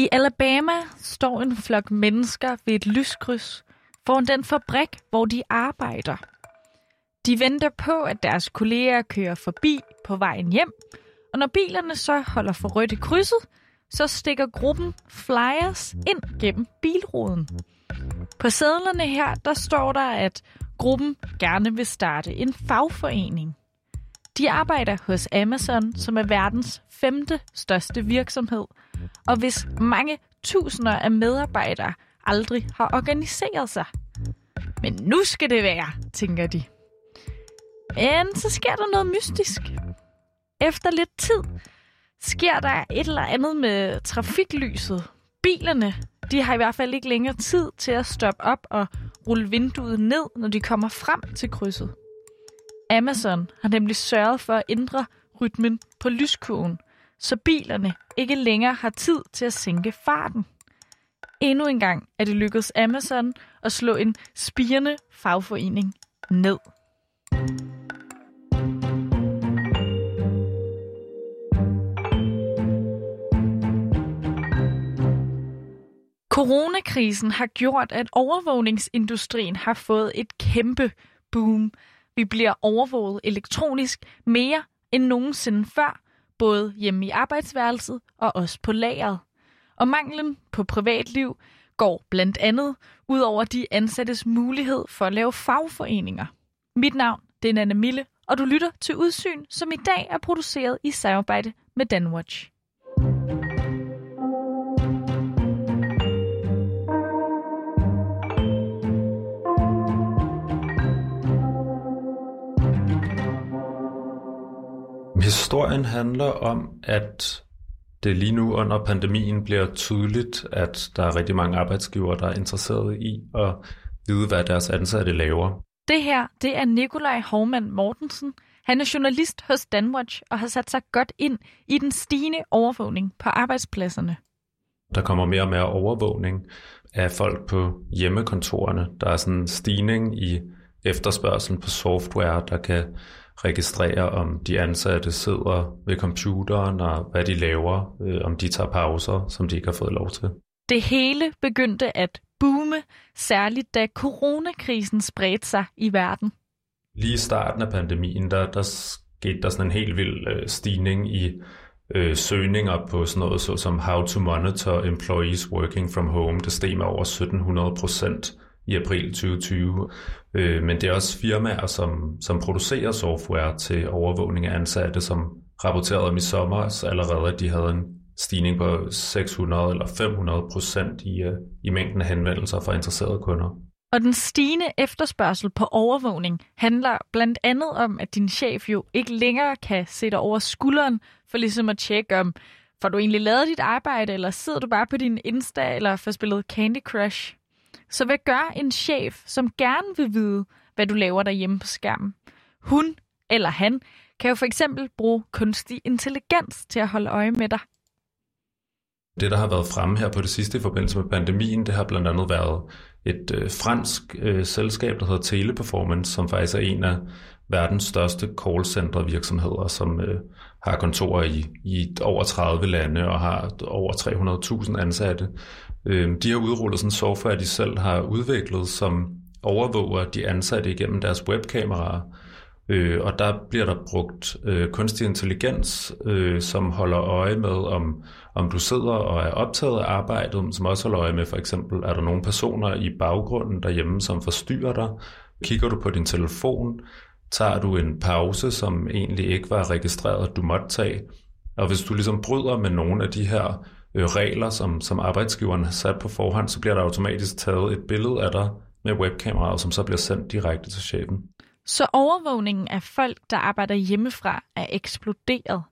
I Alabama står en flok mennesker ved et lyskryds foran den fabrik, hvor de arbejder. De venter på, at deres kolleger kører forbi på vejen hjem, og når bilerne så holder for rødt i krydset, så stikker gruppen flyers ind gennem bilruden. På sædlerne her, der står der, at gruppen gerne vil starte en fagforening. De arbejder hos Amazon, som er verdens femte største virksomhed, og hvis mange tusinder af medarbejdere aldrig har organiseret sig. Men nu skal det være, tænker de. Men så sker der noget mystisk. Efter lidt tid sker der et eller andet med trafiklyset. Bilerne, de har i hvert fald ikke længere tid til at stoppe op og rulle vinduet ned, når de kommer frem til krydset. Amazon har nemlig sørget for at ændre rytmen på lyskurven, så bilerne ikke længere har tid til at sænke farten. Endnu en gang er det lykkedes Amazon at slå en spirende fagforening ned. Coronakrisen har gjort, at overvågningsindustrien har fået et kæmpe boom. Vi bliver overvåget elektronisk mere end nogensinde før, både hjemme i arbejdsværelset og også på lageret. Og manglen på privatliv går blandt andet ud over de ansattes mulighed for at lave fagforeninger. Mit navn det er Nanne Mille, og du lytter til Udsyn, som i dag er produceret i samarbejde med Danwatch. Historien handler om, at det lige nu under pandemien bliver tydeligt, at der er rigtig mange arbejdsgivere, der er interesserede i at vide, hvad deres ansatte laver. Det her, det er Nikolaj Hovmand Mortensen. Han er journalist hos Danwatch og har sat sig godt ind i den stigende overvågning på arbejdspladserne. Der kommer mere og mere overvågning af folk på hjemmekontorerne. Der er sådan en stigning i efterspørgselen på software, der kan registrere, om de ansatte sidder ved computeren og hvad de laver, øh, om de tager pauser, som de ikke har fået lov til. Det hele begyndte at boome, særligt da coronakrisen spredte sig i verden. Lige i starten af pandemien, der, der skete der sådan en helt vild øh, stigning i øh, søgninger på sådan noget så som How to Monitor Employees Working from Home. Det steg med over 1700 procent i april 2020. Øh, men det er også firmaer, som, som producerer software til overvågning af ansatte, som rapporterede om i sommer allerede, at de havde en stigning på 600 eller 500 procent i, øh, i mængden af henvendelser fra interesserede kunder. Og den stigende efterspørgsel på overvågning handler blandt andet om, at din chef jo ikke længere kan se dig over skulderen for ligesom at tjekke om, får du egentlig lavet dit arbejde, eller sidder du bare på din Insta, eller får spillet Candy Crush? Så hvad gør en chef, som gerne vil vide, hvad du laver derhjemme på skærmen? Hun eller han kan jo for eksempel bruge kunstig intelligens til at holde øje med dig. Det, der har været fremme her på det sidste i forbindelse med pandemien, det har blandt andet været et øh, fransk øh, selskab, der hedder Teleperformance, som faktisk er en af verdens største callcenter virksomheder, som øh, har kontorer i, i over 30 lande og har over 300.000 ansatte. Øhm, de har udrullet sådan en software, de selv har udviklet, som overvåger de ansatte igennem deres webkameraer. Øh, og der bliver der brugt øh, kunstig intelligens, øh, som holder øje med, om, om du sidder og er optaget af arbejdet, som også holder øje med, for eksempel, er der nogle personer i baggrunden derhjemme, som forstyrrer dig? Kigger du på din telefon? Tager du en pause, som egentlig ikke var registreret, at du måtte tage? Og hvis du ligesom bryder med nogle af de her øh, regler, som, som arbejdsgiveren har sat på forhånd, så bliver der automatisk taget et billede af dig med webkameraet, som så bliver sendt direkte til chefen. Så overvågningen af folk, der arbejder hjemmefra, er eksploderet.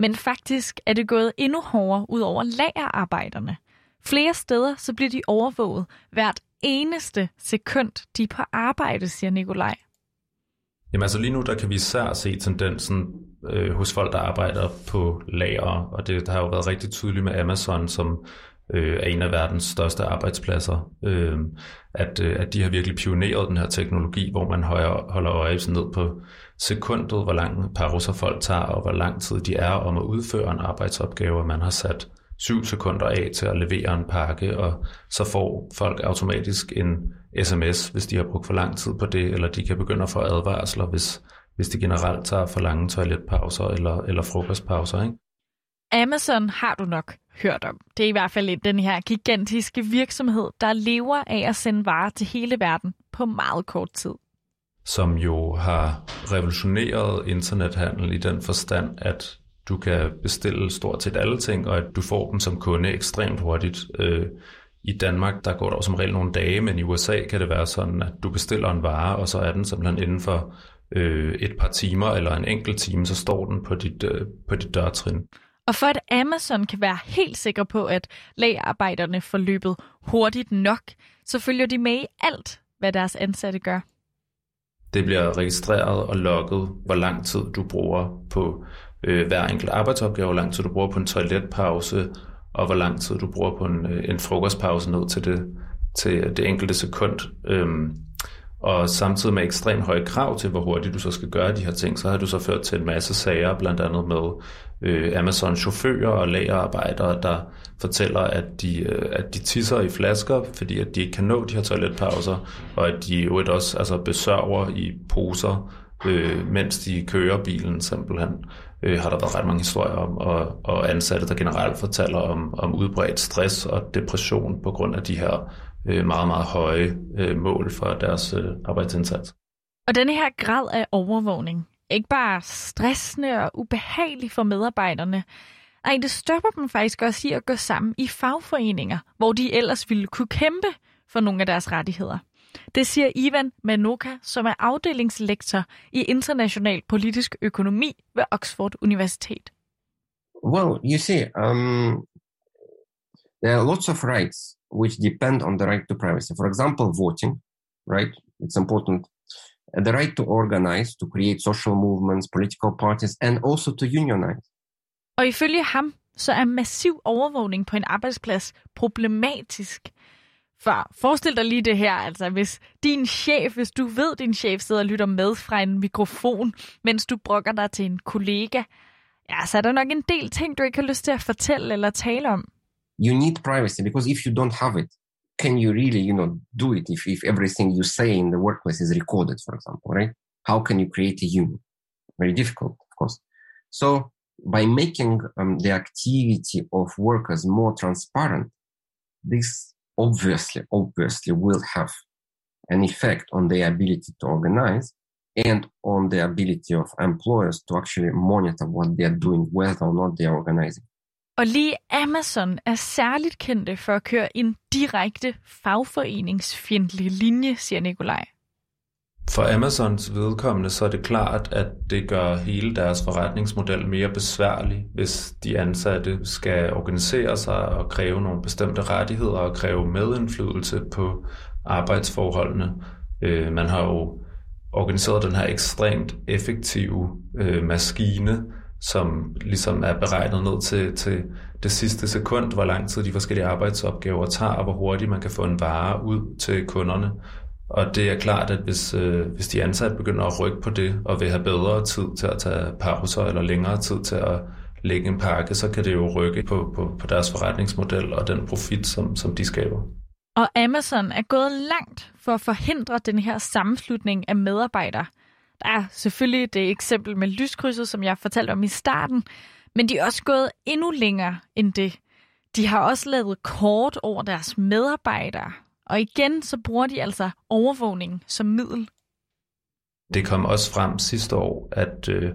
Men faktisk er det gået endnu hårdere ud over lagerarbejderne. Flere steder så bliver de overvåget hvert eneste sekund, de er på arbejde, siger Nikolaj. Jamen altså lige nu, der kan vi især se tendensen øh, hos folk, der arbejder på lager, og det der har jo været rigtig tydeligt med Amazon, som øh, er en af verdens største arbejdspladser, øh, at, øh, at de har virkelig pioneret den her teknologi, hvor man højere, holder øje ned på sekundet, hvor lang pauser folk tager, og hvor lang tid de er om at udføre en arbejdsopgave, man har sat syv sekunder af til at levere en pakke, og så får folk automatisk en sms, hvis de har brugt for lang tid på det, eller de kan begynde at få advarsler, hvis, hvis de generelt tager for lange toiletpauser eller, eller frokostpauser. Ikke? Amazon har du nok hørt om. Det er i hvert fald den her gigantiske virksomhed, der lever af at sende varer til hele verden på meget kort tid. Som jo har revolutioneret internethandel i den forstand, at du kan bestille stort set alle ting, og at du får dem som kunde ekstremt hurtigt. Øh, I Danmark, der går der som regel nogle dage, men i USA kan det være sådan, at du bestiller en vare, og så er den simpelthen inden for øh, et par timer eller en enkelt time, så står den på dit, øh, på dit dørtrin. Og for at Amazon kan være helt sikker på, at lagerarbejderne får løbet hurtigt nok, så følger de med i alt, hvad deres ansatte gør. Det bliver registreret og logget, hvor lang tid du bruger på øh, hver enkelt arbejdsopgave, hvor lang tid du bruger på en toiletpause, og hvor lang tid du bruger på en, øh, en frokostpause ned til det, til det enkelte sekund. Øhm, og samtidig med ekstremt høje krav til, hvor hurtigt du så skal gøre de her ting, så har du så ført til en masse sager, blandt andet med øh, Amazon-chauffører og lagerarbejdere, der fortæller, at de, øh, at de tisser i flasker, fordi at de ikke kan nå de her toiletpauser, og at de jo også altså, besørger i poser, øh, mens de kører bilen simpelthen. Øh, har der været ret mange historier om, og, og ansatte, der generelt fortæller om, om udbredt stress og depression på grund af de her øh, meget, meget høje øh, mål for deres øh, arbejdsindsats. Og denne her grad af overvågning, ikke bare stressende og ubehagelig for medarbejderne, Nej, det stopper dem faktisk også i at gå sammen i fagforeninger, hvor de ellers ville kunne kæmpe for nogle af deres rettigheder. Det siger Ivan Manoka, som er afdelingslektor i international politisk økonomi ved Oxford Universitet. Well, you see, um, there are lots of rights which depend on the right to privacy. For example, voting, right? It's important. The right to organize, to create social movements, political parties, and also to unionize. Og ifølge ham, så er massiv overvågning på en arbejdsplads problematisk før. forestil dig lige det her, altså hvis din chef, hvis du ved, din chef sidder og lytter med fra en mikrofon, mens du brokker dig til en kollega, ja, så er der nok en del ting, du ikke har lyst til at fortælle eller tale om. You need privacy because if you don't have it, can you really, you know, do it if, if everything you say in the workplace is recorded, for example, right? How can you create a union? Very difficult, of course. So by making um, the activity of workers more transparent, this obviously, obviously will have an effect on their ability to organize and on the ability of employers to actually monitor what they are doing, whether or not they are organizing. Og lige Amazon er særligt kendte for at køre en direkte fagforeningsfjendtlig linje, siger Nikolaj. For Amazons vedkommende så er det klart, at det gør hele deres forretningsmodel mere besværlig, hvis de ansatte skal organisere sig og kræve nogle bestemte rettigheder og kræve medindflydelse på arbejdsforholdene. Øh, man har jo organiseret den her ekstremt effektive øh, maskine, som ligesom er beregnet ned til, til det sidste sekund, hvor lang tid de forskellige arbejdsopgaver tager, og hvor hurtigt man kan få en vare ud til kunderne. Og det er klart, at hvis, øh, hvis de ansatte begynder at rykke på det, og vil have bedre tid til at tage pauser, eller længere tid til at lægge en pakke, så kan det jo rykke på, på, på deres forretningsmodel og den profit, som, som de skaber. Og Amazon er gået langt for at forhindre den her sammenslutning af medarbejdere. Der er selvfølgelig det eksempel med lyskrydset, som jeg fortalte om i starten, men de er også gået endnu længere end det. De har også lavet kort over deres medarbejdere, og igen så bruger de altså overvågning som middel. Det kom også frem sidste år, at øh,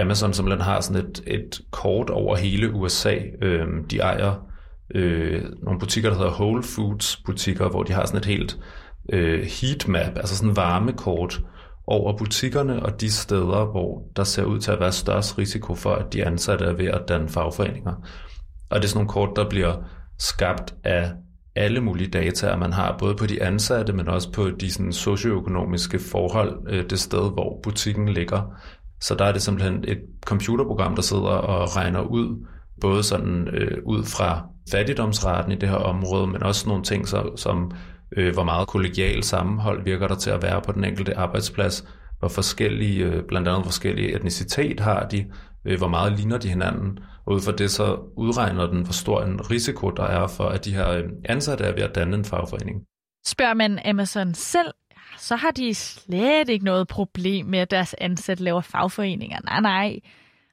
Amazon simpelthen har sådan et, et kort over hele USA. Øh, de ejer øh, nogle butikker, der hedder Whole Foods butikker, hvor de har sådan et helt øh, heatmap, altså sådan en varmekort over butikkerne og de steder, hvor der ser ud til at være størst risiko for, at de ansatte er ved at danne fagforeninger. Og det er sådan nogle kort, der bliver skabt af alle mulige data, man har både på de ansatte, men også på de sådan, socioøkonomiske forhold, øh, det sted, hvor butikken ligger. Så der er det simpelthen et computerprogram, der sidder og regner ud, både sådan øh, ud fra fattigdomsraten i det her område, men også nogle ting så, som, øh, hvor meget kollegial sammenhold virker der til at være på den enkelte arbejdsplads, hvor forskellige, øh, blandt andet forskellige etnicitet har de, øh, hvor meget ligner de hinanden, og ud fra det så udregner den, hvor stor en risiko der er for, at de her øh, ansatte er ved at danne en fagforening. Spørger man Amazon selv, så har de slet ikke noget problem med, at deres ansatte laver fagforeninger. Nej, nej.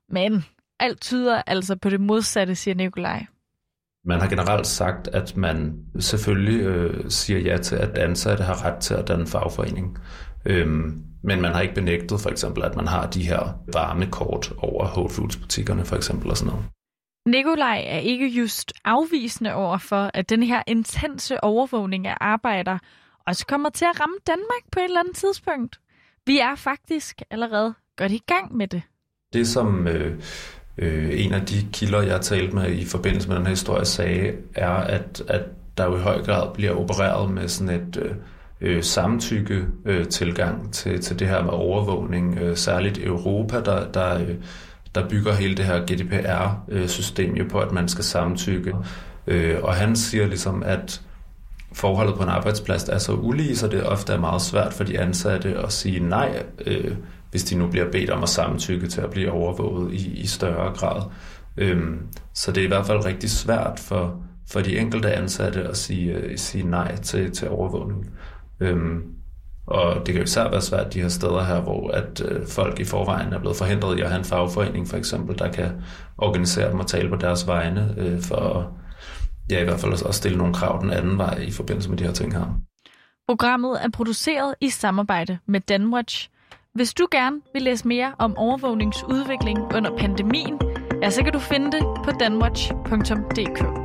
Men alt tyder altså på det modsatte, siger Nikolaj. Man har generelt sagt, at man selvfølgelig øh, siger ja til, at ansatte har ret til at danne fagforening. Øhm, men man har ikke benægtet for eksempel, at man har de her varme kort over Whole Foods butikkerne for eksempel og sådan noget. Nikolaj er ikke just afvisende over for, at den her intense overvågning af arbejder også kommer til at ramme Danmark på et eller andet tidspunkt. Vi er faktisk allerede godt i gang med det. Det som øh, øh, en af de kilder, jeg har talt med i forbindelse med den her historie, sagde, er, at, at der jo i høj grad bliver opereret med sådan et øh, øh, samtykke øh, tilgang til, til det her med overvågning, øh, særligt Europa, der, der, øh, der bygger hele det her GDPR-system jo på, at man skal samtykke. Øh, og han siger ligesom, at forholdet på en arbejdsplads er så ulige, så det ofte er meget svært for de ansatte at sige nej, øh, hvis de nu bliver bedt om at samtykke til at blive overvåget i, i større grad. Øhm, så det er i hvert fald rigtig svært for, for de enkelte ansatte at sige, øh, sige nej til, til overvågning. Øhm, og det kan jo især være svært de her steder her, hvor at øh, folk i forvejen er blevet forhindret i at have en fagforening for eksempel, der kan organisere dem og tale på deres vegne øh, for ja, i hvert fald også stille nogle krav den anden vej i forbindelse med de her ting her. Programmet er produceret i samarbejde med Danwatch. Hvis du gerne vil læse mere om overvågningsudvikling under pandemien, ja, så kan du finde det på danwatch.dk.